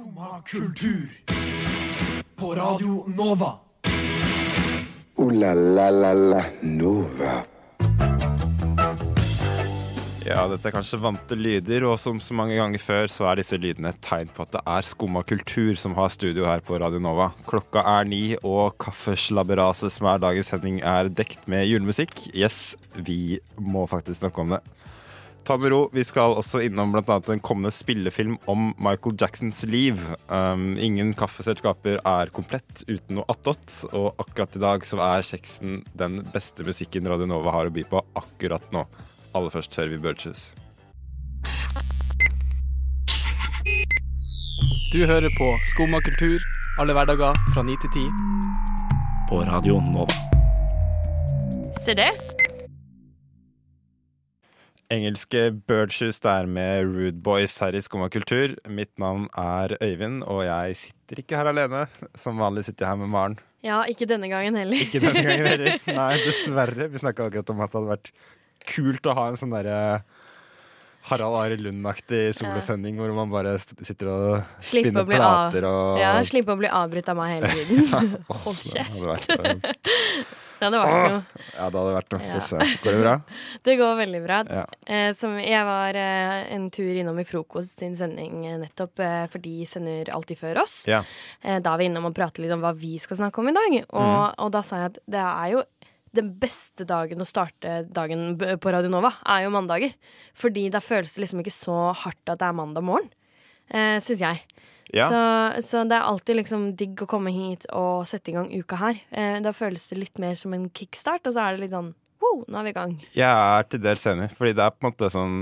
Skumma kultur. På Radio Nova. O-la-la-la-la Nova. Ja, dette er kanskje vante lyder, og som så mange ganger før, så er disse lydene et tegn på at det er Skumma kultur som har studio her på Radio Nova. Klokka er ni, og kaffeslabberaset som er dagens sending, er dekt med julemusikk. Yes, vi må faktisk snakke om det. Ta med ro, vi skal også innom bl.a. en kommende spillefilm om Michael Jacksons liv. Um, ingen kaffeselskaper er komplett uten noe attåt, og akkurat i dag så er kjeksen den beste musikken Radio Nova har å by på akkurat nå. Aller først hører vi Burgess. Du hører på Skumma kultur alle hverdager fra 9 til 10 på Radio Nova. Ser det? Engelske Birdshoes der med Rude Boys her i Skumma kultur. Mitt navn er Øyvind, og jeg sitter ikke her alene. Som vanlig sitter jeg her med Maren. Ja, ikke denne gangen heller. Ikke denne gangen heller. Nei, dessverre. Vi snakka akkurat om at det hadde vært kult å ha en sånn derre Harald Ari Lund-aktig solosending hvor man bare sitter og spinner plater og Ja, Slippe å bli avbrutt av meg hele tiden. Hold kjeft. Det hadde vært noe. ja, det hadde vært noe. Få. Går det bra? Det går veldig bra. Ja. Eh, som, jeg var eh, en tur innom i Frokost sin sending eh, nettopp, eh, for de sender alltid før oss. Ja. Eh, da er vi innom og prater litt om hva vi skal snakke om i dag. Og, mm. og da sa jeg at det er jo den beste dagen å starte dagen på Radio Nova, er jo mandager. Fordi da føles det liksom ikke så hardt at det er mandag morgen, eh, syns jeg. Ja. Så, så det er alltid liksom digg å komme hit og sette i gang uka her. Eh, da føles det litt mer som en kickstart, og så er det litt sånn wow, nå er vi i gang. Jeg er til dels enig, fordi det er på en måte sånn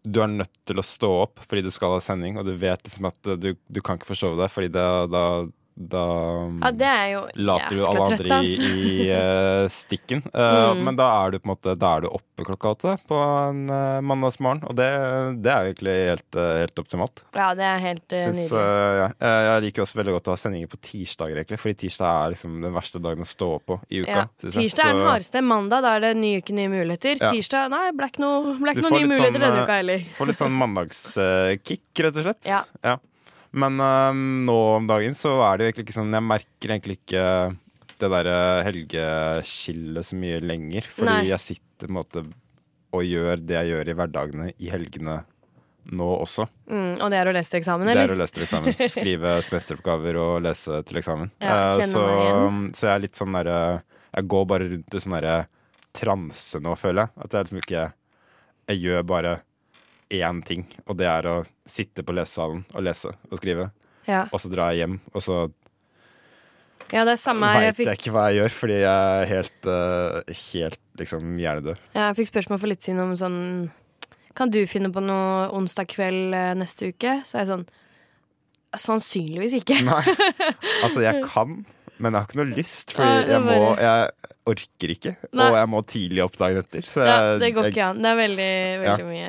Du er nødt til å stå opp fordi du skal ha sending, og du vet liksom at du, du kan ikke forsove deg, fordi det, da, da Ja, det jo later du alle trøtt, andre i, ass. i eh, stikken. Mm. Men da er du på en måte Da er du oppe klokka åtte på en uh, mandagsmorgen, og det, det er egentlig helt, helt optimalt. Ja, det er helt uh, Syns, ja. Jeg liker også veldig godt å ha sendinger på tirsdager, egentlig, fordi tirsdag er liksom den verste dagen å stå opp på i uka. Ja. Tirsdag er den hardeste. Mandag da er det ny uke, nye muligheter. Ja. Tirsdag nei, ble ikke noe, ble ikke noe nye muligheter sånn, denne uka heller. Får litt sånn mandagskick, rett og slett. Ja. Men øhm, nå om dagen så er det egentlig ikke sånn Jeg merker egentlig ikke det derre helgeskillet så mye lenger. Fordi Nei. jeg sitter på en måte og gjør det jeg gjør i hverdagene i helgene nå også. Mm, og det er å lese til eksamen, eller? Det er å lese til eksamen. Skrive semesteroppgaver og lese til eksamen. Ja, uh, så, så jeg er litt sånn derre Jeg går bare rundt i sånn derre transe nå, føler jeg. At jeg liksom ikke Jeg gjør bare én ting, og det er å sitte på lesesalen og lese og skrive. Ja. Og så drar jeg hjem, og så ja, veit jeg fikk, ikke hva jeg gjør, fordi jeg er helt, uh, helt liksom hjernedød. jeg fikk spørsmål for litt siden om sånn Kan du finne på noe onsdag kveld eh, neste uke? Så er jeg sånn Sannsynligvis ikke. Nei. Altså, jeg kan, men jeg har ikke noe lyst, fordi Ja, jeg må Jeg orker ikke, Nei. og jeg må tidlig opp dagen etter. Så Ja, det går ikke an. Det er veldig, veldig mye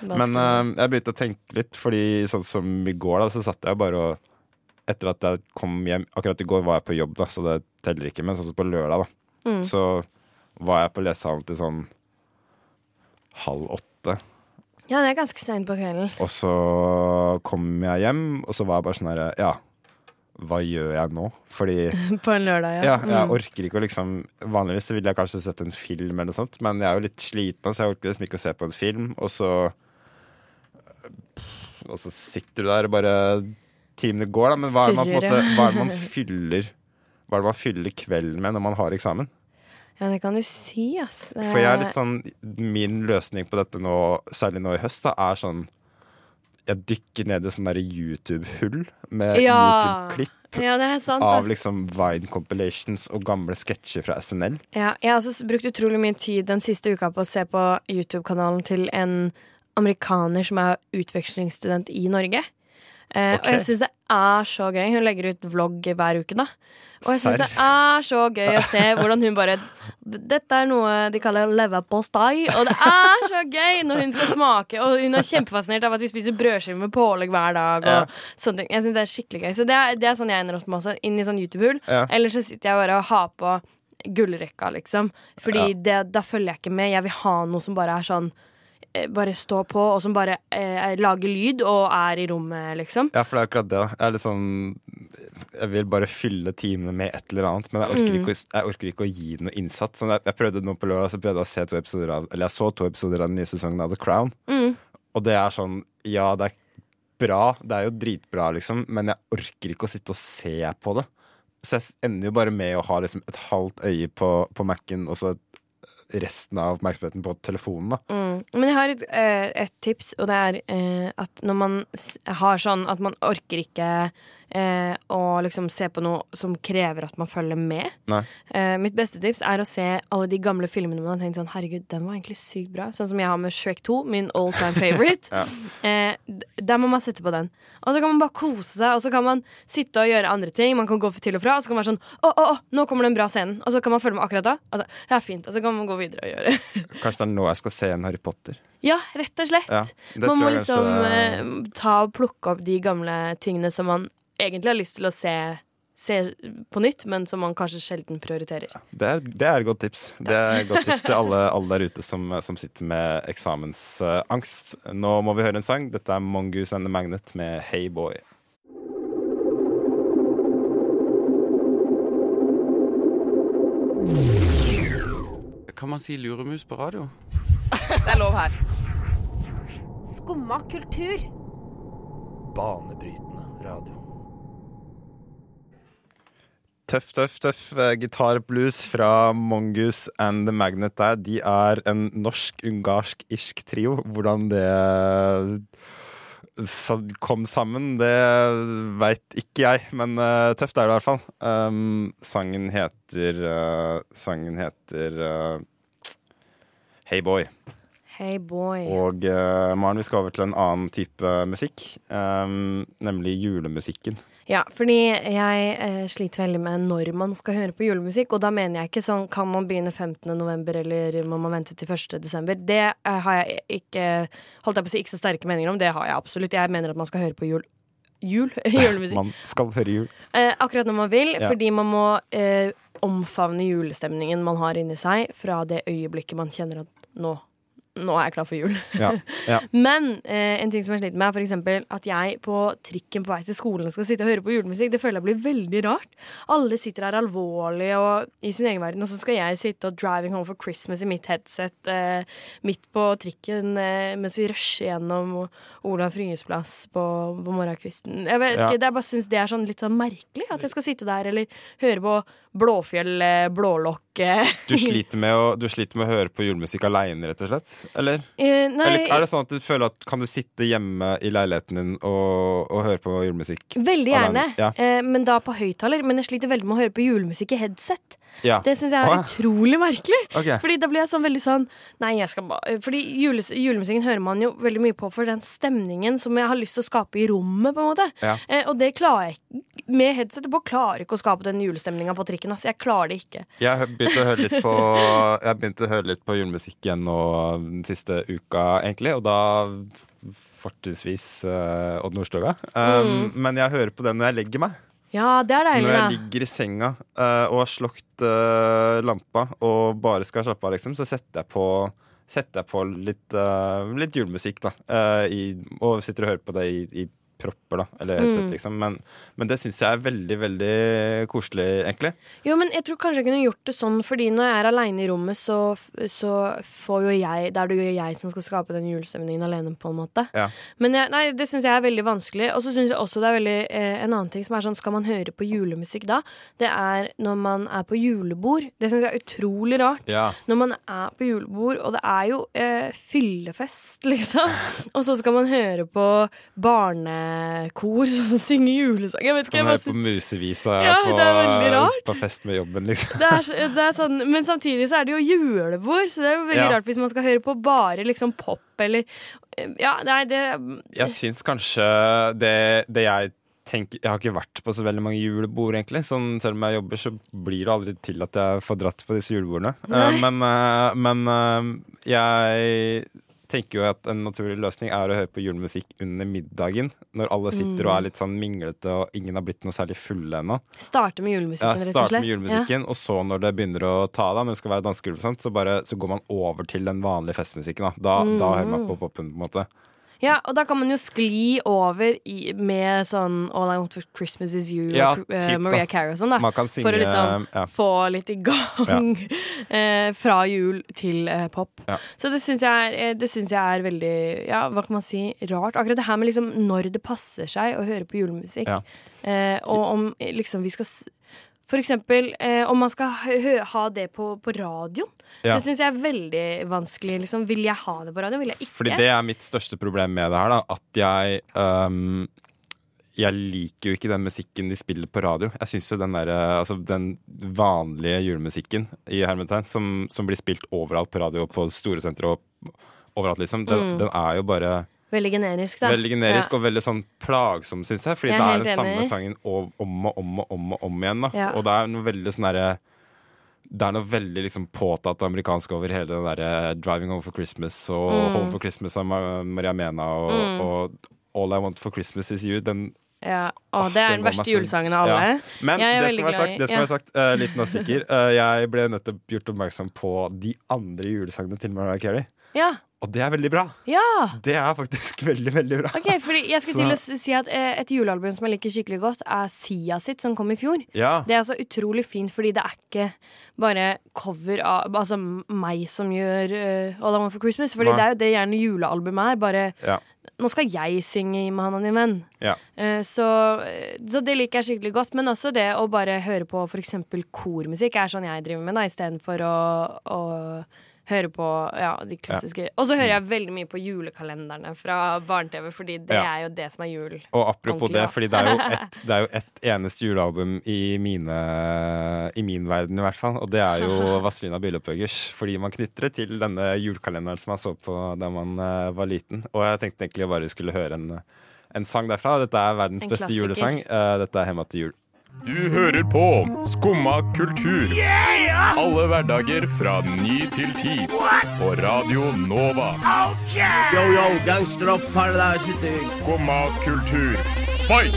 vanskelig. Men uh, jeg begynte å tenke litt, fordi sånn som i går, da, så satt jeg bare og Etter at jeg kom hjem Akkurat i går var jeg på jobb, da, så det teller ikke. Men sånn som på lørdag, da, Mm. så var jeg på lesesalen til sånn halv åtte. ja, det er ganske seint på kvelden. Og så kom jeg hjem, og så var jeg bare sånn herre Ja, hva gjør jeg nå? Fordi På en lørdag, ja. Ja, jeg Mm. orker ikke å liksom Vanligvis så ville jeg kanskje sett en film eller noe sånt, men jeg er jo litt sliten, så jeg orker liksom ikke å se på en film, og så Og så sitter du der og bare Timene går, da, men hva er det man måte Hva er det man fyller Hva er det man fyller kvelden med når man har eksamen? ja, det kan du si, ass. For jeg er litt sånn Min løsning på dette nå, særlig nå i høst, da, er sånn Jeg dykker ned i sånn derre YouTube-hull med Ja. YouTube-klipp Ja, det sant. av liksom Vine compilations og gamle sketsjer fra SNL. Ja, jeg har også brukt utrolig mye tid den siste uka på å se på YouTube-kanalen til en amerikaner som er utvekslingsstudent i Norge. Eh, Ok. Og jeg syns det er så gøy. Hun legger ut vlogg hver uke, da. Og jeg syns det er så gøy å se hvordan hun bare Dette er noe de kaller leverpostei, og det er så gøy når hun skal smake. Og hun er kjempefascinert av at vi spiser brødskiver med pålegg hver dag. Og Ja. sånne ting Jeg synes det er skikkelig gøy. Så det er, det er sånn jeg ender opp med også. Inn i sånn YouTube-hull. Ja. Eller så sitter jeg bare og har på gullrekka, liksom. Fordi det, da følger jeg ikke med. Jeg vil ha noe som bare er sånn eh, bare står på, og som bare eh, lager lyd og er i rommet, liksom. Ja, for det er akkurat det. Jeg sånn Jeg vil bare fylle timene med et eller annet, men jeg orker, Mm. ikke, å- jeg orker ikke å gi noe innsats. Sånn, jeg, jeg prøvde nå på lørdag, så prøvde jeg å se to episoder av Eller jeg så to episoder av den nye sesongen av The Crown, Mm. og det er sånn Ja, det er bra, det er jo dritbra, liksom, men jeg orker ikke å sitte og se på det. Så jeg ender jo bare med å ha liksom et halvt øye på, på Mac-en, og så resten av oppmerksomheten på telefonen, da. Mm. Men jeg har et, eh, et tips, og det er eh, at når man har sånn at man orker ikke eh, å liksom se på noe som krever at man følger med. Eh, mitt beste tips er å se alle de gamle filmene man har tenkt sånn Herregud, den var egentlig sykt bra. Sånn som jeg har med Shrek 2, min all time favorite. Ja. eh, der må man sette på den. Og så kan man bare kose seg, og så kan man sitte og gjøre andre ting. Man kan gå til og fra, og så kan man være sånn Å, å, å, nå kommer den bra scenen. Og så kan man følge med akkurat da. Altså, ja, fint. Og så kan man gå videre og gjøre. Kanskje det er nå jeg skal se en Harry Potter. ja, rett og slett. Ja, Man må liksom kanskje- eh, ta og plukke opp de gamle tingene som man egentlig har lyst til å se, se på nytt, men som man kanskje sjelden prioriterer. Det er, det er et godt tips. Det er et godt tips til alle, alle der ute som, som sitter med eksamensangst. Nå må vi høre en sang. Dette er Mongoose and the Magnet med Hey Boy. Kan man si luremus på radio? Det er lov her. Skumma kultur. Banebrytende radio. Tøff, tøff, tøff eh, gitarblues fra Mongoose and the Magnet der. De er en norsk-ungarsk-irsk trio. Hvordan det sa- kom sammen, det veit ikke jeg, men uh, tøft er det i hvert fall. Um, sangen heter uh, Sangen heter uh, Hey Boy. Hey boy. Og Maren, vi skal over til en annen type musikk, um, nemlig julemusikken. Ja, fordi jeg eh, sliter veldig med når man skal høre på julemusikk. Og da mener jeg ikke sånn kan man begynne 15. november eller må man vente til 1. desember. Det eh, har jeg ikke holdt jeg på å si ikke så sterke meninger om. Det har jeg absolutt. Jeg mener at man skal høre på jul. Jul? Julemusikk. Man skal høre jul. Eh, akkurat når man vil, Ja. fordi man må eh, omfavne julestemningen man har inni seg fra det øyeblikket man kjenner at nå, nå er jeg klar for jul. Ja, ja. Men eh, en ting som jeg sliter med, er eksempel at jeg på trikken på vei til skolen skal sitte og høre på julemusikk. Det føler jeg blir veldig rart. Alle sitter der alvorlig og i sin egen verden, og så skal jeg sitte og driving home for Christmas i mitt headset eh, midt på trikken eh, mens vi rusher gjennom Olav Fryes plass på, på morgenkvisten. Jeg vet Ja. ikke, jeg bare syns det er sånn litt sånn merkelig at jeg skal sitte der eller høre på Blåfjell, eh, Blålokk. Du sliter, å, du sliter med å høre på julemusikk aleine, rett og slett? Eller? Uh, Nei, Eller er det sånn at du føler at kan du sitte hjemme i leiligheten din og, og høre på julemusikk? Veldig gjerne, ja. uh, men da på høyttaler. Men jeg sliter veldig med å høre på julemusikk i headset. Ja. Det syns jeg er Åh. utrolig merkelig. Okay. Fordi da blir jeg sånn veldig sånn Nei, jeg skal bare Fordi jules, julemusikken hører man jo veldig mye på for den stemningen som jeg har lyst til å skape i rommet, på en måte. Ja. Eh, og det klarer jeg ikke. Med headsetet på klarer ikke å skape den julestemninga på trikken. Altså, jeg klarer det ikke. Jeg har begynt å høre litt på Jeg begynte å høre litt på julemusikk igjen nå den siste uka, egentlig. Og da fortrinnsvis uh, Odd Nordstoga. Um, Men jeg hører på den når jeg legger meg. Ja, det er deilig, Når jeg ligger i senga uh, og har slokt uh, lampa og bare skal slappe av, liksom, så setter jeg på Setter jeg på litt, uh, litt julemusikk, da. eh, i, og sitter og hører på det i, i propper, da. Eller headset, Mm. liksom. Men, men det syns jeg er veldig, veldig koselig, egentlig. Jo, men jeg tror kanskje jeg kunne gjort det sånn, fordi når jeg er aleine i rommet, så, så får jo jeg Det er det jo jeg som skal skape den julestemningen alene, på en måte. Ja. Men jeg, nei, det syns jeg er veldig vanskelig. Og så syns jeg også det er veldig eh, en annen ting som er sånn Skal man høre på julemusikk da? Det er når man er på julebord. Det syns jeg er utrolig rart. Ja. Når man er på julebord, og det er jo eh, fyllefest, liksom. Og så skal man høre på barnekor som synger julesang. Jeg vet ikke, jeg bare på musevisa Ja, på, på fest med jobben, liksom. det er, det er sånn, men samtidig så er det jo julebord, så det er jo veldig Ja. rart hvis man skal høre på bare liksom pop eller Ja, nei, det Jeg syns kanskje det, det jeg tenker Jeg har ikke vært på så veldig mange julebord, egentlig. Sånn, selv om jeg jobber, så blir det aldri til at jeg får dratt på disse julebordene. Eh, men uh, men uh, jeg tenker jo at en naturlig løsning er å høre på julemusikk under middagen. Når alle sitter og er litt sånn minglete og ingen har blitt noe særlig fulle ennå. Starte med Ja, julemusikken, og Starte med julemusikken, og så når det begynner å ta av, når det skal være dansegulv så, så går man over til den vanlige festmusikken. Da, da, da hører man på popen, på en måte. Ja, og da kan man jo skli over i, med sånn All I Want for Christmas Is You Ja, og eh, typ, da. Maria Carey og sånn, da. Synge For å liksom ja. få litt i gang uh, fra jul til uh, pop. Så det syns jeg, eh, det syns jeg er veldig Ja, hva kan man si? Rart. Akkurat det her med liksom når det passer seg å høre på julemusikk. Eh, og om eh, liksom vi skal For eksempel eh, om man skal ha det på, på radioen. Ja. Det syns jeg er veldig vanskelig. Liksom. Vil jeg ha det på radioen? Vil jeg ikke? Fordi det er mitt største problem med det her, da. At jeg um, Jeg liker jo ikke den musikken de spiller på radio. Jeg syns jo den derre Altså den vanlige julemusikken i hermetegn, som, som blir spilt overalt på radio, på store sentre og overalt, liksom, den, den er jo bare Veldig generisk, da. veldig generisk Ja. og veldig sånn plagsom, syns jeg. Fordi Jeg er det er den samme sangen om og om og om og om igjen. da Ja. Og det er noe veldig sånn derre det er noe veldig liksom påtatt amerikansk over hele den derre 'Driving Home for Christmas' og Mm. 'Home for Christmas' av Ma- Maria Mena og, og 'All I Want for Christmas Is You'. Den, Ja. Å, det er den den verste julesangen av alle. Ja. Men det skal være sagt, det skal ja. sagt uh, liten avstikker. Uh, jeg ble nettopp gjort oppmerksom på de andre julesangene til Mariah Carey. Ja. Og det er veldig bra! ja. Det er faktisk veldig, veldig bra. Ok, fordi jeg skulle til å si at eh, Et julealbum som jeg liker skikkelig godt, er Sia sitt, som kom i fjor. Ja. Det er så utrolig fint, fordi det er ikke bare cover av Altså meg som gjør uh, All I Want for Christmas. Fordi Nei. det er jo det gjerne julealbumet er. Bare Ja. Nå skal jeg synge med han og din venn. Ja. Uh, så, så det liker jeg skikkelig godt. Men også det å bare høre på f.eks. kormusikk er sånn jeg driver med, istedenfor å, å høre på ja, de klassiske Og så hører jeg veldig mye på julekalenderne fra barne-TV, fordi det Ja. er jo det som er jul. Og apropos det, fordi det er jo ett et, eneste julealbum i, mine, i min verden, i hvert fall. Og det er jo Vazelina Bilopphøggers. Fordi man knytter det til denne julekalenderen som man så på da man uh, var liten. Og jeg tenkte egentlig bare skulle høre en, en sang derfra. Dette er verdens En beste klassiker. julesang. Uh, dette er 'Hemma til jul'. Du hører på Skumma kultur. Alle hverdager fra ny til ti. På Radio Nova. Yo, yo, gangsteropp, paradise city. Skumma kultur. Fight!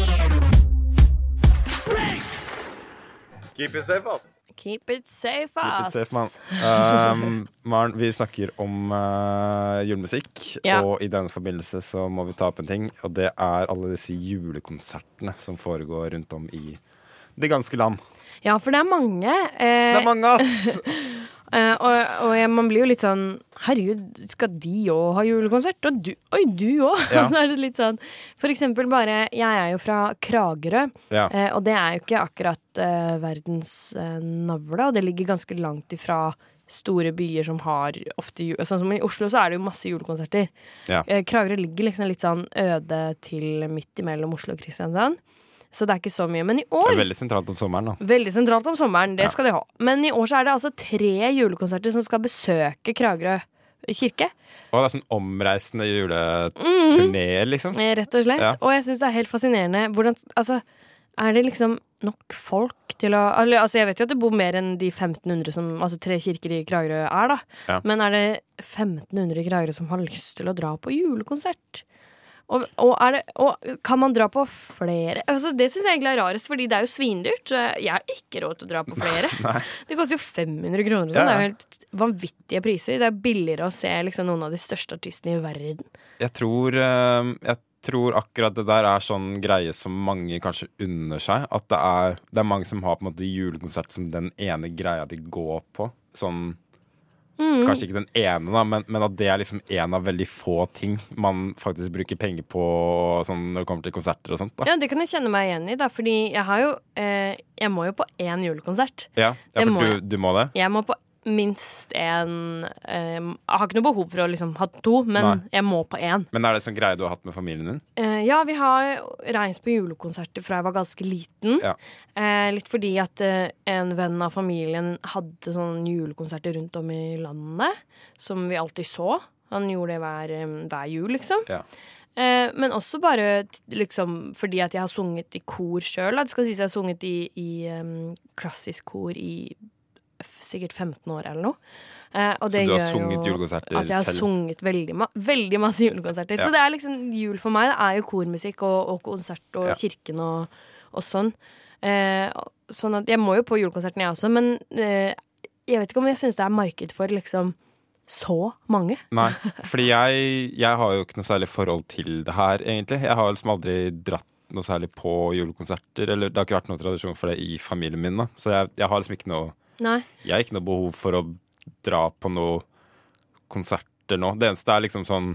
Keep it safe, ass. Keep it safe, Keep it safe, man. Um, Maren, vi snakker om uh, julemusikk, Ja. og i denne forbindelse så må vi ta opp en ting. Og det er alle disse julekonsertene som foregår rundt om i det ganske land. Ja, for det er mange. Eh, Det er mange, ass! eh, og og man blir jo litt sånn Herregud, skal de òg ha julekonsert? Og du, oi, du òg! Ja. Så er det litt sånn For eksempel bare Jeg er jo fra Kragerø, Ja. eh, og det er jo ikke akkurat eh, verdens eh, navle, og det ligger ganske langt ifra store byer som har ofte jul... Sånn som i Oslo så er det jo masse julekonserter. Ja. Eh, Kragerø ligger liksom litt sånn øde til midt imellom Oslo og Kristiansand. Så det er ikke så mye. Men i år Det er veldig sentralt om sommeren, da. Veldig sentralt om sommeren, det Ja. skal de ha. Men i år så er det altså tre julekonserter som skal besøke Kragerø kirke. Og det er sånn omreisende juleturné, liksom. eh, Rett og slett. Ja. Og jeg syns det er helt fascinerende hvordan Altså, er det liksom nok folk til å Altså, jeg vet jo at det bor mer enn de 1500 som Altså tre kirker i Kragerø er, da. Ja. Men er det 1500 i Kragerø som har lyst til å dra på julekonsert? Og, og, det, og kan man dra på flere? Altså, det syns jeg egentlig er rarest, fordi det er jo svindyrt. Så jeg har ikke råd til å dra på flere. det koster jo 500 kroner. Sånn. Ja, Det er jo helt vanvittige priser. Det er billigere å se liksom, noen av de største artistene i verden. Jeg tror, eh, jeg tror akkurat det der er sånn greie som mange kanskje unner seg. At det er, det er mange som har på en måte julekonsert som den ene greia de går på. Sånn Mm. Kanskje ikke den ene, da, men, men at det er liksom en av veldig få ting man faktisk bruker penger på sånn, når det kommer til konserter og sånt. Da. Ja, det kan jeg kjenne meg igjen i, da, fordi jeg har jo eh, Jeg må jo på én julekonsert. Ja, ja for må du, du må det? Jeg må på minst én eh, Jeg har ikke noe behov for å liksom ha to, men Nei. jeg må på én. Men er det sånn greie du har hatt med familien din? Eh, ja, vi har reist på julekonserter fra jeg var ganske liten. Ja. Eh, litt fordi at en venn av familien hadde sånne julekonserter rundt om i landet, som vi alltid så. Han gjorde det hver, hver jul, liksom. Ja. Eh, men også bare liksom fordi at jeg har sunget i kor sjøl. Det skal sies jeg har sunget i, i um, klassisk kor i sikkert 15 år eller noe. Eh, og Så det du har sunget julekonserter selv? at jeg har selv? sunget veldig, ma veldig masse julekonserter. Ja. Så det er liksom jul for meg. Det er jo kormusikk og, og konsert og Ja. kirken og, og sånn. Eh, sånn at jeg må jo på julekonserten, jeg også, men eh, jeg vet ikke om jeg syns det er marked for liksom så mange. Nei, fordi jeg, jeg har jo ikke noe særlig forhold til det her, egentlig. Jeg har liksom aldri dratt noe særlig på julekonserter. Eller det har ikke vært noe tradisjon for det i familien min. da Så jeg, jeg har liksom ikke noe Nei. Jeg har ikke noe behov for å dra på noen konserter nå. Det eneste er liksom sånn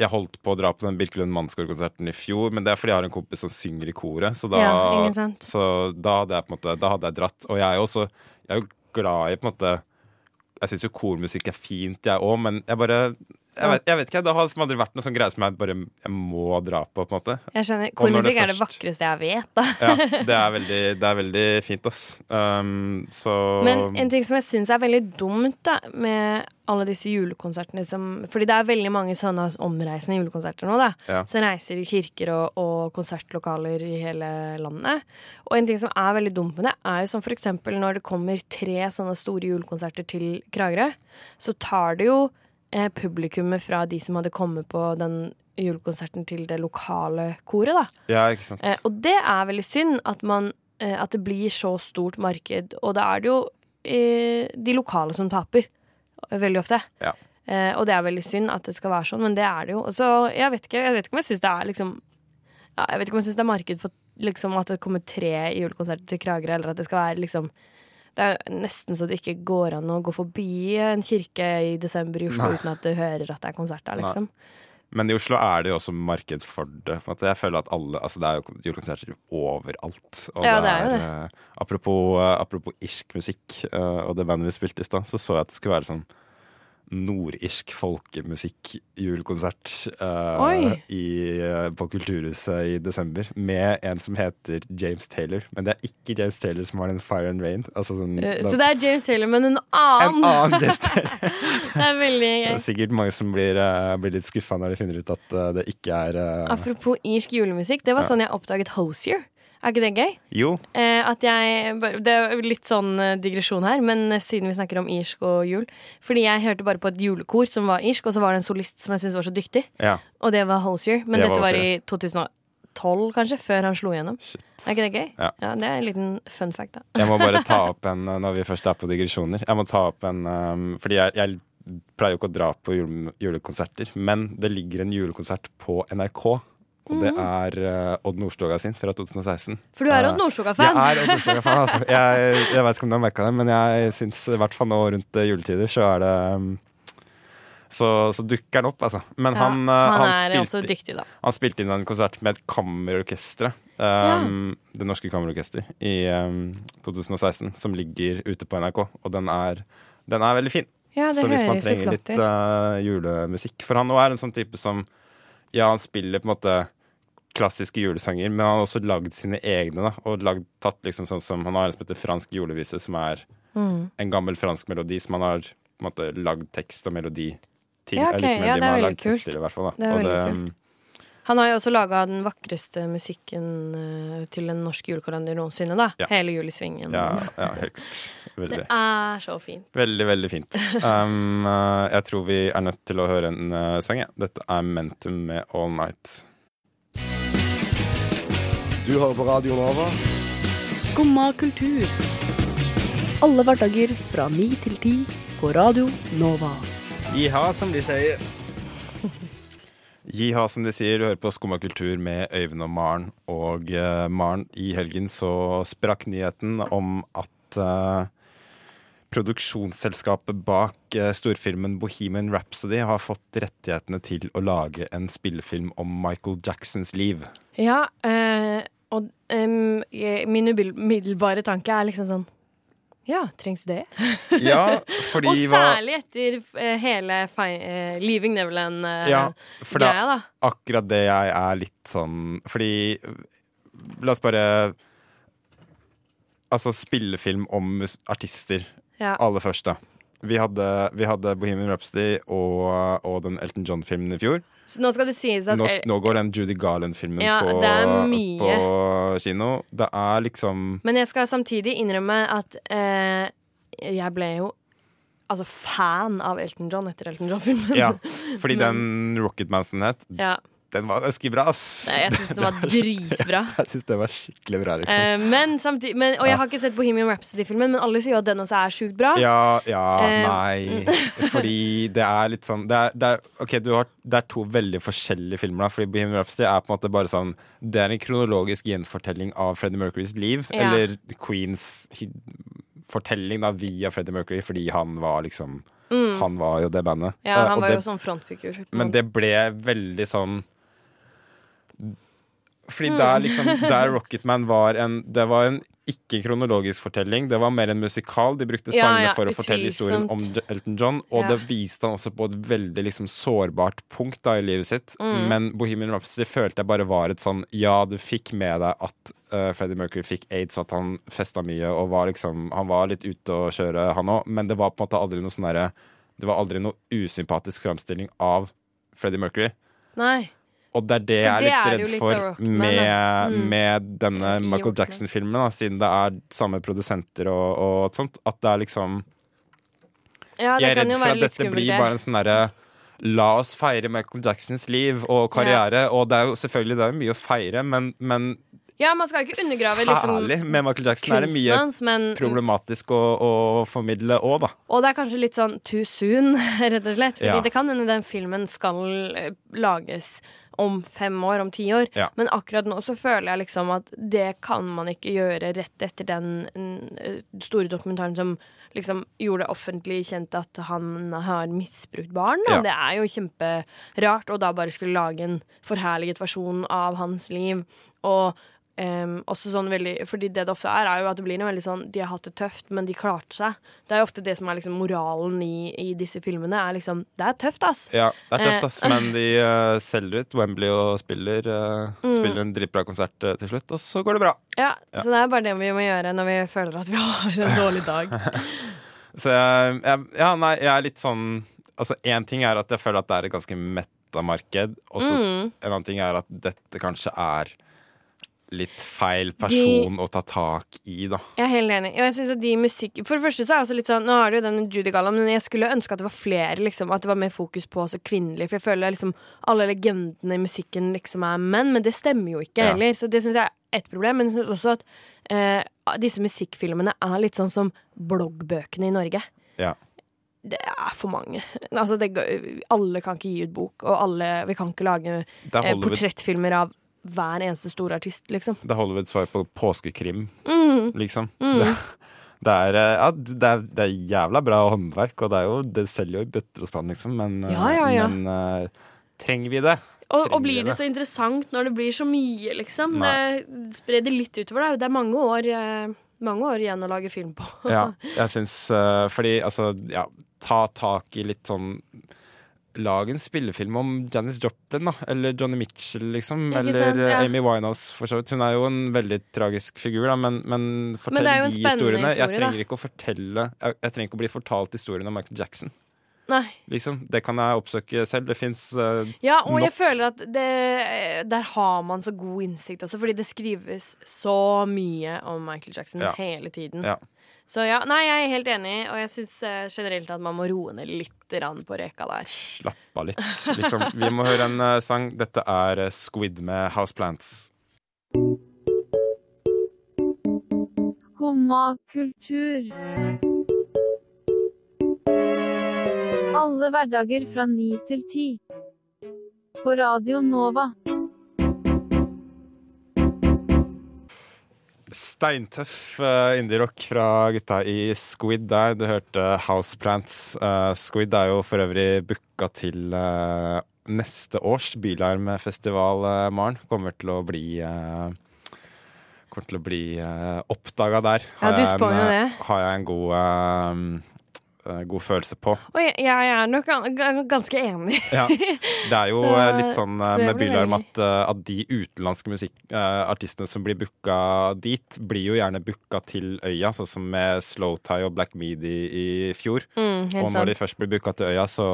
Jeg holdt på å dra på den Birkelund Mannsgård-konserten i fjor, men det er fordi jeg har en kompis som synger i koret. Så da, Ja, så da hadde jeg på en måte Da hadde jeg dratt. Og jeg er jo også Jeg er jo glad i på en måte Jeg syns jo kormusikk er fint, jeg òg, men jeg bare jeg vet, jeg vet ikke, Det har liksom aldri vært noe sånn greie som jeg bare jeg må dra på. på en måte Jeg skjønner. Kormusikk er det vakreste jeg vet, da. Ja, det er veldig, det er veldig fint, ass. Um, så Men en ting som jeg syns er veldig dumt da, med alle disse julekonsertene som Fordi det er veldig mange sånne omreisende julekonserter nå, da. Ja. Som reiser i kirker og, og konsertlokaler i hele landet. Og en ting som er veldig dumt med det, er jo som for eksempel når det kommer tre sånne store julekonserter til Kragerø, så tar det jo eh, publikummet fra de som hadde kommet på den julekonserten til det lokale koret, da. Ja, ikke sant. Eh, og det er veldig synd at, man, eh, at det blir så stort marked. Og da er det jo eh, de lokale som taper, eh, veldig ofte. Ja. Eh, og det er veldig synd at det skal være sånn, men det er det jo. Så jeg vet ikke, jeg vet ikke om jeg syns det er liksom ja, Jeg vet ikke om jeg syns det er marked for liksom, at det kommer tre julekonserter til Kragerø, eller at det skal være liksom det er nesten så det ikke går an å gå forbi en kirke i desember i Oslo Nei. uten at du hører at det er konsert der, liksom. Men i Oslo er det jo også marked for det. Jeg føler at alle, altså Det er jo julekonserter overalt. Og Ja, det er det. eh, apropos, eh, apropos irsk musikk eh, og det bandet vi spilte i stad, så så jeg at det skulle være sånn nordirsk folkemusikk-julekonsert eh, på Kulturhuset i desember med en som heter James Taylor. Men det er ikke James Taylor som har den Fire and Rain. Altså sånn, Eh, så det er James Taylor, men en annen! en annen James Taylor. det er veldig Det er sikkert mange som blir, uh, blir litt skuffa når de finner ut at det ikke er Apropos irsk julemusikk, det var sånn jeg oppdaget Hosier. Er ikke det gøy? Jo, Eh, at jeg, Det er litt sånn eh, digresjon her, men eh, siden vi snakker om irsk og jul Fordi jeg hørte bare på et julekor som var irsk, og så var det en solist som jeg syntes var så dyktig. ja. Og det var Hosier. Men Det dette var i 2012, kanskje, før han slo igjennom. Shit. Er ikke det gøy? Ja. Det er en liten fun fact, da. Jeg må bare ta opp en eh, når vi først er på digresjoner. Jeg må ta opp en um, Fordi jeg, jeg pleier jo ikke å dra på jule, julekonserter, men det ligger en julekonsert på NRK. Og det er uh, Odd Nordstoga sin fra 2016. For du er Eh, Odd Nordstoga-fan. Jeg er Odd Nordstoga-fan, altså. Jeg, jeg vet ikke om du har merka det, men jeg syns i hvert fall nå rundt eh, juletider så er det um, så, så dukker han opp, altså. Men Ja, han, eh, han han, spilte, dyktig, han spilte inn en konsert med et kammerorkester. Um, Det Norske Kammerorkester i um, 2016, som ligger ute på NRK. Og den er, den er veldig fin. Ja, det så hvis man trenger så litt uh, julemusikk For han nå er en sånn type som Ja, han spiller på en måte klassiske julesanger, men han har også lagd sine egne. da Og lagd, tatt liksom sånn som Han har en som heter Fransk julevise, som er Mm. en gammel fransk melodi som han har på en måte lagd tekst og melodi til. Ja, okay. Eller ikke melodi, ja, det er men han har veldig lagd tekst kult. til, i hvert fall. Da. Det er og det, kult. Han har jo også laga den vakreste musikken eh, til en norsk julekalender noensinne, da. Ja. Hele julesvingen. Ja, ja, helt Det er så fint. Veldig, veldig fint. Um, uh, jeg tror vi er nødt til å høre en uh, sang. Ja. Dette er Mentum med All Night. Du hører på Radio Nova. Skumma kultur. Alle hverdager fra ni til ti på Radio Nova. Iha, som de sier. Jiha, som de sier, du hører på Skumma kultur med Øyvind og Maren. Og uh, Maren, i helgen så sprakk nyheten om at uh, produksjonsselskapet bak uh, storfilmen Bohemian Rhapsody har fått rettighetene til å lage en spillefilm om Michael Jacksons liv. Ja, og um, min umiddelbare tanke er liksom sånn Ja, trengs det? Ja, fordi og særlig etter eh, hele eh, Leaving Neverland eh, Ja, for det greia, da. akkurat det jeg er litt sånn Fordi La oss bare Altså spillefilm om artister Ja. aller først, da. Vi hadde, vi hadde Bohemian Rhapsody og, og den Elton John-filmen i fjor. Så nå skal det sies at Nå, nå går den Judy Garland-filmen Ja, på, på kino. Det er liksom Men jeg skal samtidig innrømme at eh, jeg ble jo altså, fan av Elton John etter Elton John-filmen. Ja, fordi den Rocket Man som den het, Ja. Den var ganske bra, ass. Nei, jeg syns den var dritbra. Jeg synes det var skikkelig bra, liksom. Eh, men samtidig men, Og jeg har ikke sett Bohemian Rhapsody-filmen, men alle sier jo at den også er sjukt bra. Ja, ja, Eh, nei. Fordi det er litt sånn det er, det er, Ok, du har, det er to veldig forskjellige filmer. da Fordi Bohemian Rhapsody er på en måte bare sånn Det er en kronologisk gjenfortelling av Freddie Mercurys liv. Ja. Eller Queens fortelling da via Freddie Mercury, fordi han var liksom Mm. Han var jo det bandet. Ja, Eh, han var det, jo sånn frontfigur. Men det ble veldig sånn Fordi der liksom Der Rocketman var en Det var en ikke-kronologisk fortelling. Det var mer en musikal. De brukte Ja, sangene ja, for å fortelle historien om Elton John, og Ja. det viste han også på et veldig liksom sårbart punkt da i livet sitt. Mm. Men Bohemian Rhapsody følte jeg bare var et sånn Ja, du fikk med deg at uh, Freddie Mercury fikk aids, og at han festa mye og var liksom Han var litt ute å kjøre, han òg, men det var på en måte aldri noe sånn derre Det var aldri noe usympatisk framstilling av Freddie Mercury. Nei. Og det er det jeg er litt redd litt for Rockman, med. Mm. med denne Michael Jackson-filmen, siden det er samme produsenter og, og sånt. At det er liksom Ja, det Jeg er redd for at dette skummelt, blir bare en sånn derre La oss feire Michael Jacksons liv og karriere. Og det er jo selvfølgelig det er mye å feire, men, men Ja, man skal ikke undergrave liksom særlig med Michael Jackson er det mye men problematisk å, å formidle òg, da. Og det er kanskje litt sånn too soon, rett og slett. Fordi Ja. det kan hende den filmen skal eh, lages om fem år, om ti år. Ja. Men akkurat nå så føler jeg liksom at det kan man ikke gjøre rett etter den eh, store dokumentaren som liksom gjorde det offentlig kjent at han har misbrukt barn. Ja. Det er jo kjemperart og da bare skulle lage en forherliget versjon av hans liv. Og Ehm, også sånn veldig, fordi det det ofte er, er jo at det blir noe veldig sånn De har hatt det tøft, men de klarte seg. Det er jo ofte det som er liksom moralen i, i disse filmene. Er liksom Det er tøft, ass. Ja, det er tøft, Eh, ass, men de uh, selger ut Wembley og spiller, eh, Mm. spiller en dritbra konsert uh, til slutt, og så går det bra. Ja, Ja. Så det er bare det vi må gjøre når vi føler at vi har en dårlig dag. Så jeg, jeg Ja, nei, jeg er litt sånn Altså, én ting er at jeg føler at det er et ganske metta marked, og så Mm. en annen ting er at dette kanskje er litt feil person å ta tak i, da. Jeg er helt enig. Jeg synes at de musikk For det første så er jeg også litt sånn Nå har du jo den Judy Gallam, men jeg skulle ønske at det var flere, liksom. At det var mer fokus på også kvinnelige. For jeg føler liksom alle legendene i musikken liksom er menn, men det stemmer jo ikke Ja. heller. Så det syns jeg er ett problem. Men jeg syns også at eh, disse musikkfilmene er litt sånn som bloggbøkene i Norge. Ja. Det er for mange. Altså, det, alle kan ikke gi ut bok, og alle Vi kan ikke lage eh, portrettfilmer av hver eneste store artist, liksom. Det er Hollywoods svar på påskekrim, Mm. liksom. Mm. Det, det, er, eh, ja, det, er, det er jævla bra håndverk, og det, jo, det selger jo i bøtter og spann, liksom, men, eh, Ja, ja, ja. men uh, trenger vi det? Og, og blir vi det så interessant når det blir så mye, liksom? Nei. Det sprer det litt utover. deg. Det er mange år, eh, mange år igjen å lage film på. Ja, jeg syns eh, Fordi, altså, ja, ta tak i litt sånn Lag en spillefilm om Janis Joplin, da. Eller Johnny Mitchell, liksom. Eller sant, ja. eh, Amy Winehouse, for så vidt. Hun er jo en veldig tragisk figur, da, men, men fortell det er jo en de historiene. historie, jeg trenger ikke å fortelle Jeg, jeg trenger ikke å bli fortalt historien om Michael Jackson. Nei. Liksom. Det kan jeg oppsøke selv. Det fins Ja, og jeg føler at det, der har man så god innsikt også, fordi det skrives så mye om Michael Jackson Ja. hele tiden. Ja. Så ja, nei, jeg er helt enig, og jeg syns generelt at man må roe ned litt på reka der. Slapp av litt, liksom. Vi må høre en eh, sang. Dette er eh, Squid med Houseplants. Skumma kultur. Alle hverdager fra ni til ti. På Radio Nova. Steintøff uh, indie-rock fra gutta i Squid der. Du hørte Houseplants. Uh, Squid er jo for øvrig booka til uh, neste års Bylarmfestival, uh, Maren. Kommer til å bli uh, Kommer til å bli uh, oppdaga der. Ja, du spår jo eh, det. Har jeg en god eh, eh, god følelse på. Og jeg, jeg er nok gan- gan- ganske enig. Ja. Det er jo Så- eh, litt sånn eh, med Bylarm at, eh, at de utenlandske musikkartistene som blir booka dit, blir jo gjerne booka til øya, sånn som med Slowtie og Black Midi i fjor. Mm, og når sant. de først blir booka til øya, så,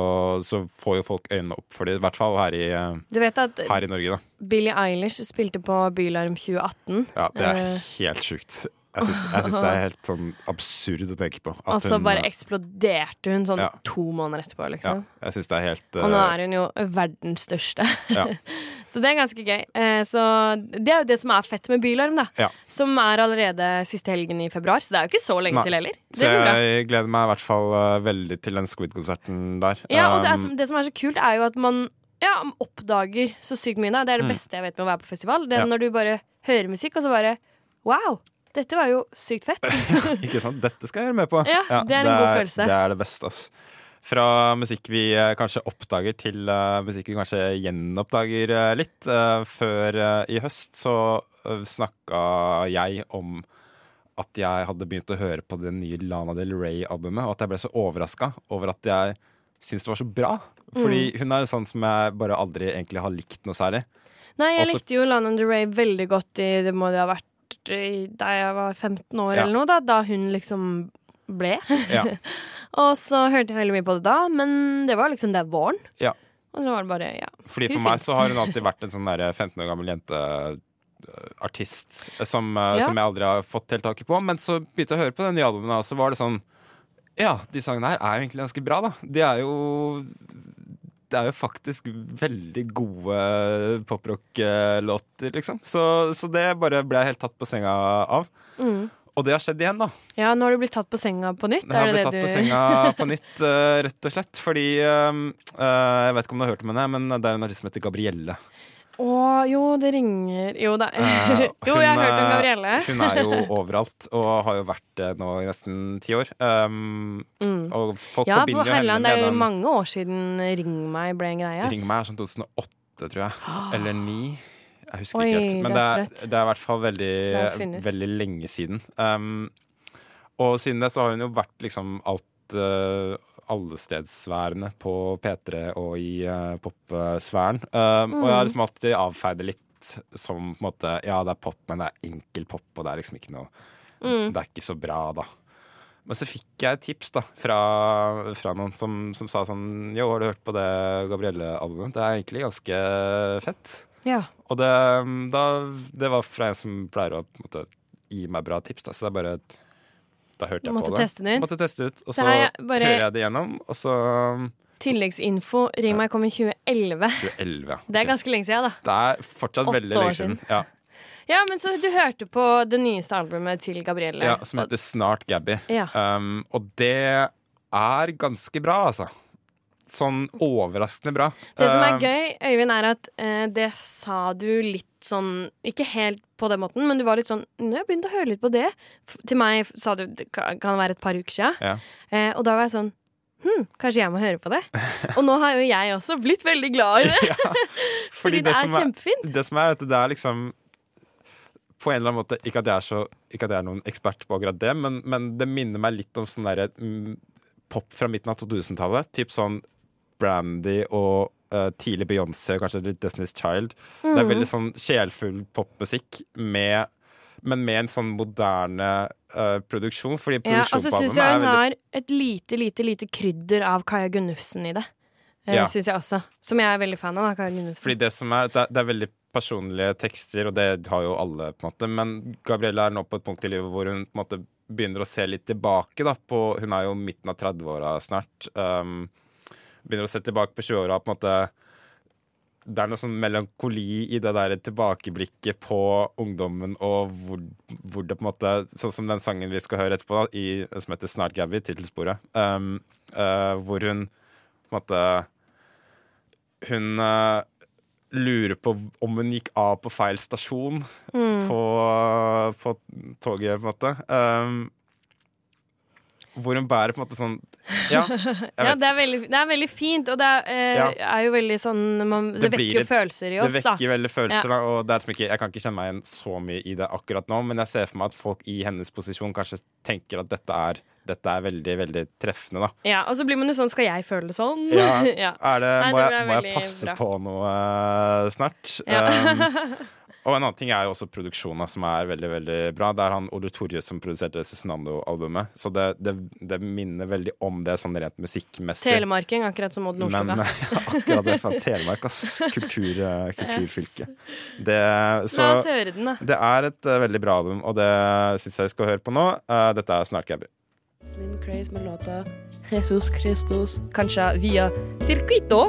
så får jo folk øynene opp for det, i hvert fall her i, eh, Du vet at her i Norge, da. Billie Eilish spilte på Bylarm 2018. Ja, det er Eh, helt sjukt. Jeg syns, det er helt sånn absurd å tenke på. Og så bare eksploderte hun sånn Ja. to måneder etterpå, Ja, liksom. jeg syns det er helt Og nå eh, er hun jo verdens største. Ja. så det er ganske gøy. Eh, Så det er jo det som er fett med Bylarm, da. Ja. Som er allerede siste helgen i februar, så det er jo ikke så lenge Nei. til heller. Det Så jeg gleder meg i hvert fall eh, veldig til den Squid-konserten der. Ja, og det, er, Um, det som er så kult, er jo at man ja, oppdager så sykt mye. Da. Det er det Mm. beste jeg vet med å være på festival. Det er Ja. når du bare hører musikk, og så bare Wow! Dette var jo sykt fett. Ikke sant? Dette skal jeg være med på. Ja, det er en god følelse. Det er det beste, ass. Fra musikk vi eh, kanskje oppdager, til uh, musikk vi kanskje gjenoppdager uh, litt. Uh, før i høst så uh, snakka jeg om at jeg hadde begynt å høre på det nye Lana Del Rey-albumet, og at jeg ble så overraska over at jeg syntes det var så bra. Fordi Mm. hun er en sånn som jeg bare aldri egentlig har likt noe særlig. Nei, jeg Også- likte jo Lana Del Rey veldig godt i Det må det ha vært da jeg var 15 år Ja. eller noe, da, da hun liksom ble. Ja. og så hørte jeg veldig mye på det da, men det var liksom det våren. Ja. Og så var det bare, ja. Fordi For meg så har hun alltid vært en sånn der 15 år gammel jenteartist som, eh, Ja. som jeg aldri har fått helt tak i på. Men så begynte jeg å høre på den nye albumet, og så var det sånn Ja, de sangene her er jo egentlig ganske bra, da. De er jo Det er jo faktisk veldig gode poprock-låter, liksom. Så, så det bare ble jeg helt tatt på senga av. Mm. Og det har skjedd igjen, da. Ja, nå har du blitt tatt på senga på nytt? Jeg har blitt det tatt det på senga på nytt, uh, rett og slett. Fordi uh, Jeg vet ikke om du har hørt om henne, men det er en artist som heter Gabrielle. Å, jo, det ringer Jo da. Eh, jo, jeg har hørt om eh, Gabrielle. Hun er jo overalt, og har jo vært det nå i nesten ti år. Um, Mm. Og folk Ja, for forbinder jo henne Helland, det er jo mange år siden Ring meg ble en greie. Altså. Ring meg er sånn 2008, tror jeg. Eller 2009. Jeg husker Oi, ikke helt. Men det det er det er i hvert fall veldig, veldig lenge siden. Um, og siden det så har hun jo vært liksom alt uh, allestedsværende på P3 og i uh, popsfæren. Um, Og jeg har Mm. liksom alltid avfeid det litt som på en måte Ja, det er pop, men det er enkel pop, og det er liksom ikke noe Mm. Det er ikke så bra, da. Men så fikk jeg et tips da fra, fra noen som, som sa sånn Jo, har du hørt på det Gabrielle-albumet? Det er egentlig ganske fett. Ja. Og det, da, det var fra en som pleier å på en måte, gi meg bra tips, da. Så det er bare Da hørte jeg Måtte på det. teste. Måtte teste ut. Og Så så, bare- hører jeg det gjennom, og så Tilleggsinfo. Ring meg kom i 2011. 2011, ja. Det er ganske lenge siden, da. Det er fortsatt Åtte veldig lenge siden. siden. Ja. Ja, men så du hørte på det nyeste albumet til Gabrielle. ja, som heter Snart Gabby. Ja. Um, og det er ganske bra, altså. Sånn overraskende bra. Det som er Um, gøy, Øyvind, er at uh, det sa du litt sånn Ikke helt på den måten, men du var litt sånn Nå har jeg begynt å høre litt på det. F til meg sa du det kan være et par uker siden. Ja. Eh, og da var jeg sånn Hm, kanskje jeg må høre på det? Og nå har jo jeg også blitt veldig glad i det. Fordi det er er kjempefint. Det som er at det er liksom På en eller annen måte Ikke at jeg er, så, ikke at jeg er noen ekspert på akkurat det, men, men det minner meg litt om sånn derre mm, pop fra midten av 2000-tallet. Typ sånn Brandy og eh, tidlig Beyoncé, kanskje litt Destiny's Child. Det er Mhm. veldig sånn sjelfull popmusikk med men med en sånn moderne uh, produksjon. Fordi Ja, og så produksjonen syns jeg hun veldig har et lite, lite, lite krydder av Kaja Gunnufsen i det. Eh, Ja. Syns jeg også. Som jeg er veldig fan av. da, Kaja Gunnufsen. Fordi det som er, det er, det er veldig personlige tekster, og det har jo alle, på en måte. Men Gabrielle er nå på et punkt i livet hvor hun på en måte begynner å se litt tilbake. da på, Hun er jo midten av 30-åra snart. Um, begynner å se tilbake på 20-åra. på en måte det er noe sånn melankoli i det der tilbakeblikket på ungdommen og hvor, hvor det på en måte Sånn som den sangen vi skal høre etterpå, da, i, som heter 'Snart Gabby', tittelsporet. Um, uh, hvor hun på en måte Hun uh, lurer på om hun gikk av på feil stasjon Mm. på, på toget, på en måte. Um, hvor hun bærer på en måte sånn Ja, Ja, det er, veldig, det er veldig fint, og det er, eh, Ja. er jo veldig sånn man, Det, Det vekker jo følelser i oss, Det da. vekker veldig følelser, Ja. da, og det er som ikke, jeg kan ikke kjenne meg igjen så mye i det akkurat nå, men jeg ser for meg at folk i hennes posisjon kanskje tenker at dette er, dette er veldig, veldig treffende, da. Ja, og så blir man jo sånn Skal jeg føle det sånn? Ja, det, Nei, må, jeg, må jeg passe bra. på noe uh, snart? Ja. Um, Og en annen ting er jo også produksjonen som er veldig veldig bra. Det er han Ole Torje som produserte Cezinando-albumet. Så det, det, det minner veldig om det sånn rent musikkmessig. Telemarking, akkurat som Odd Men ja, akkurat det. Fra Telemark, ass. Kultur, eh, kulturfylke. Det, så, La oss høre den, da. det er et uh, veldig bra album, og det syns jeg vi skal høre på nå. Uh, dette er Snart Gabby. Slim Craze med låta Jesus Christus. Kanskje via Circuito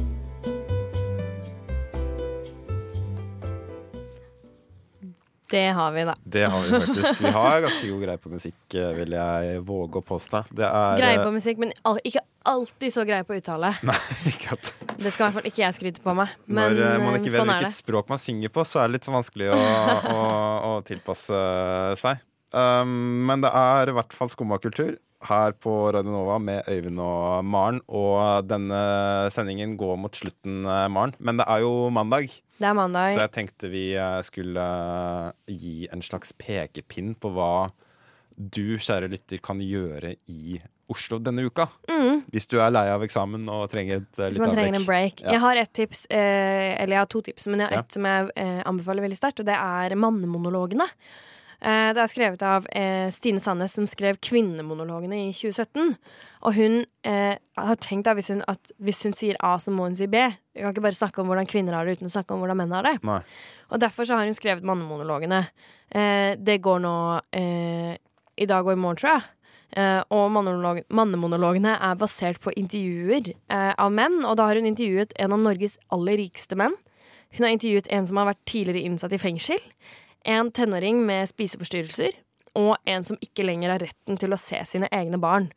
Det har vi, da. Det har vi faktisk. Vi har ganske god greie på musikk, eh, vil jeg våge å påstå. Greie eh, på musikk, men ikke alltid så greie på uttale. Nei, ikke at Det skal i hvert fall ikke jeg skryte på meg. Men Når eh, man ikke eh, vet sånn hvilket språk man synger på, så er det litt så vanskelig å, å, å tilpasse seg. Um, men det er i hvert fall skumma kultur her på Radio Nova med Øyvind og Maren. Og denne sendingen går mot slutten, eh, Maren. Men det er jo mandag, Det er mandag. så jeg tenkte vi eh, skulle eh, gi en slags pekepinn på hva du, kjære lytter, kan gjøre i Oslo denne uka. Mm. Hvis du er lei av eksamen og trenger et uh, litt en break. Ja. Jeg har ett tips, eh, eller jeg har to tips, men jeg har Ja. som jeg eh, anbefaler veldig sterkt, og det er mannemonologene. Eh, det er skrevet av eh, Stine Sandnes, som skrev Kvinnemonologene i 2017. Og hun eh, har tenkt da, hvis hun, at hvis hun sier A, så må hun si B. Vi kan ikke bare snakke om hvordan kvinner har det uten å snakke om hvordan menn har det. Nei. Og derfor så har hun skrevet mannemonologene. Eh, det går nå eh, i dag og i morgen, tror jeg. Eh, og mannemonolog mannemonologene er basert på intervjuer eh, av menn. Og da har hun intervjuet en av Norges aller rikeste menn. Hun har intervjuet en som har vært tidligere innsatt i fengsel. En tenåring med spiseforstyrrelser. Og en som ikke lenger har retten til å se sine egne barn.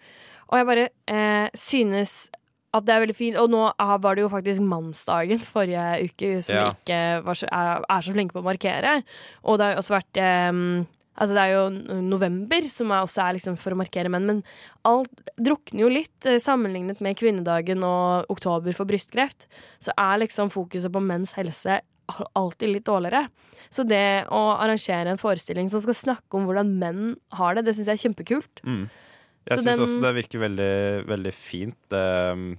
Og jeg bare eh, synes at det er veldig fint. Og nå var det jo faktisk mannsdagen forrige uke, som Ja. ikke var så, er, er så flinke på å markere. Og det har jo også vært eh, Altså det er jo november, som er også er liksom for å markere menn. Men alt drukner jo litt eh, sammenlignet med kvinnedagen og oktober for brystkreft. Så er liksom fokuset på menns helse alltid litt dårligere. Så det å arrangere en forestilling som skal snakke om hvordan menn har det, det syns jeg er kjempekult. Mm. Jeg syns også det virker veldig, veldig fint. Um,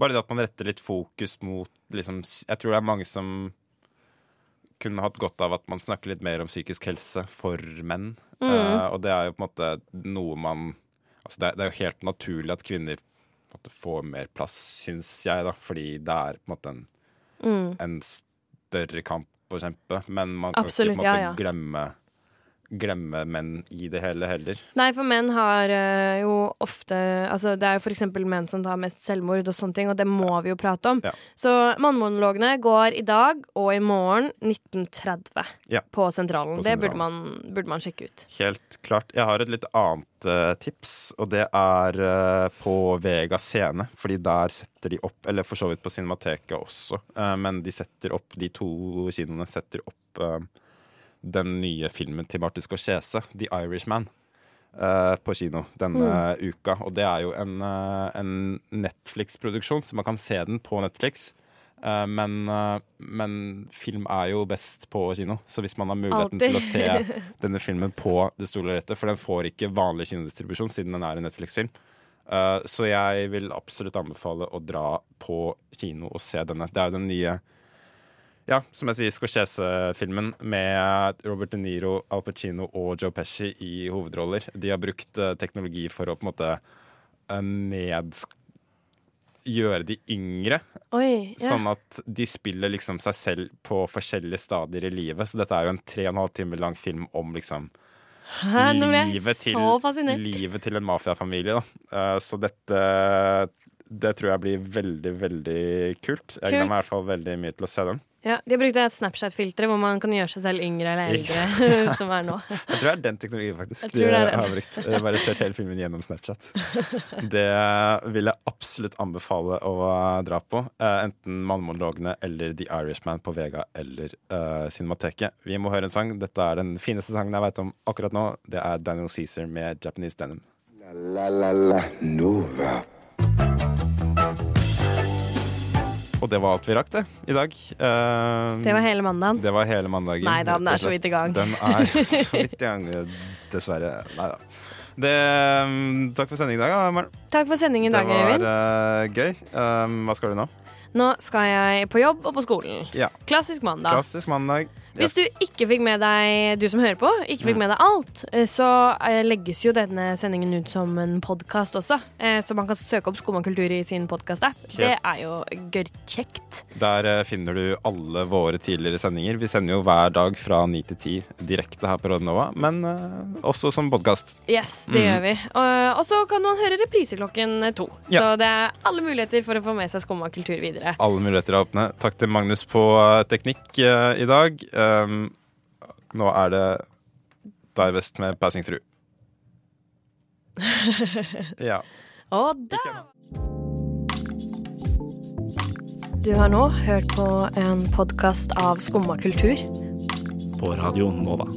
bare det at man retter litt fokus mot liksom, Jeg tror det er mange som kunne hatt godt av at man snakker litt mer om psykisk helse for menn. Mm. Eh, og det er jo på en måte noe man Altså det, er, det er jo helt naturlig at kvinner måte, får mer plass, syns jeg, da, fordi det er på en måte en, Mm. en større kamp å kjempe. Men man kan Absolutt, ikke måtte, ja, ja. glemme glemme menn i det hele heller. Nei, for menn har øh, jo ofte Altså, det er jo for eksempel menn som tar mest selvmord og sånne ting, og det må vi jo prate om. Ja. Så mannemonologene går i dag og i morgen 1930 Ja. på Sentralen. På Det burde man, burde man sjekke ut. Helt klart. Jeg har et litt annet uh, tips, og det er uh, på Vega scene. Fordi der setter de opp, eller for så vidt på Cinemateket også, uh, men de setter opp, de to kinoene setter opp eh, den nye filmen til Martin Scorsese, The Irishman, uh, på kino denne uka. Og det er jo en, uh, en Netflix-produksjon, så man kan se den på Netflix. Eh, men, men film er jo best på kino, så hvis man har muligheten til å se denne filmen på det store lerretet, for den får ikke vanlig kinodistribusjon siden den er en Netflix-film. Så jeg vil absolutt anbefale å dra på kino og se denne. Det er jo den nye ja, som jeg sier, Scorsese-filmen med Robert De Niro, Al Pacino og Joe Pesci i hovedroller. De har brukt uh, teknologi for å på en måte uh, ned... Gjøre de yngre, Oi. Ja. Sånn at de spiller liksom seg selv på forskjellige stadier i livet. Så dette er jo en tre og en halv time lang film om liksom Hæ, livet til, livet til en mafiafamilie. Eh, så dette det tror jeg blir veldig, veldig kult. Jeg gleder meg i hvert fall veldig mye til å se den. Ja, de har brukt et Snapchat-filtre hvor man kan gjøre seg selv yngre eller eldre. som er nå. Jeg tror det er den teknologien faktisk Jeg tror det er den. har brukt. Bare kjørt hele filmen gjennom Snapchat. Det vil jeg absolutt anbefale å dra på. eh, enten Mannemonologene eller The Irishman på Vega eller uh, Cinemateket. Vi må høre en sang. Dette er den fineste sangen jeg vet om akkurat nå. Det er Daniel Cæsar med Japanese Denim. La la la Nova. Og det var alt vi rakk, det, i dag. Uh, Det var hele mandagen. Det var hele mandagen. Nei da, den er så vidt i gang. Den er så vidt i gang, dessverre. Nei da. Det, um, takk for sending i dag, Maren. Takk for sendingen i dag, Det var Øyvind. eh, gøy. Um, hva skal du nå? Nå skal jeg på jobb og på skolen. Ja. Klassisk mandag. Klassisk mandag. Hvis du ikke fikk med deg du som hører på, ikke fikk Mm. med deg alt, eh, så eh, legges jo denne sendingen ut som en podkast også. Eh, Så man kan søke opp Skumma kultur i sin podkast-app. Det er jo gørrkjekt. Der finner du alle våre tidligere sendinger. Vi sender jo hver dag fra 9 til 10 direkte her på Radionova, men også som podkast. Yes, det Mm. gjør vi. Og, så kan man høre reprise klokken to. Ja. Så det er alle muligheter for å få med seg Skumma kultur videre. Alle muligheter er åpne. Takk til Magnus på teknikk i dag. Um, nå er det deg vest med 'Passing Through'. Ja. Og da Du har nå hørt på en podkast av Skumma kultur. På Radio Nova.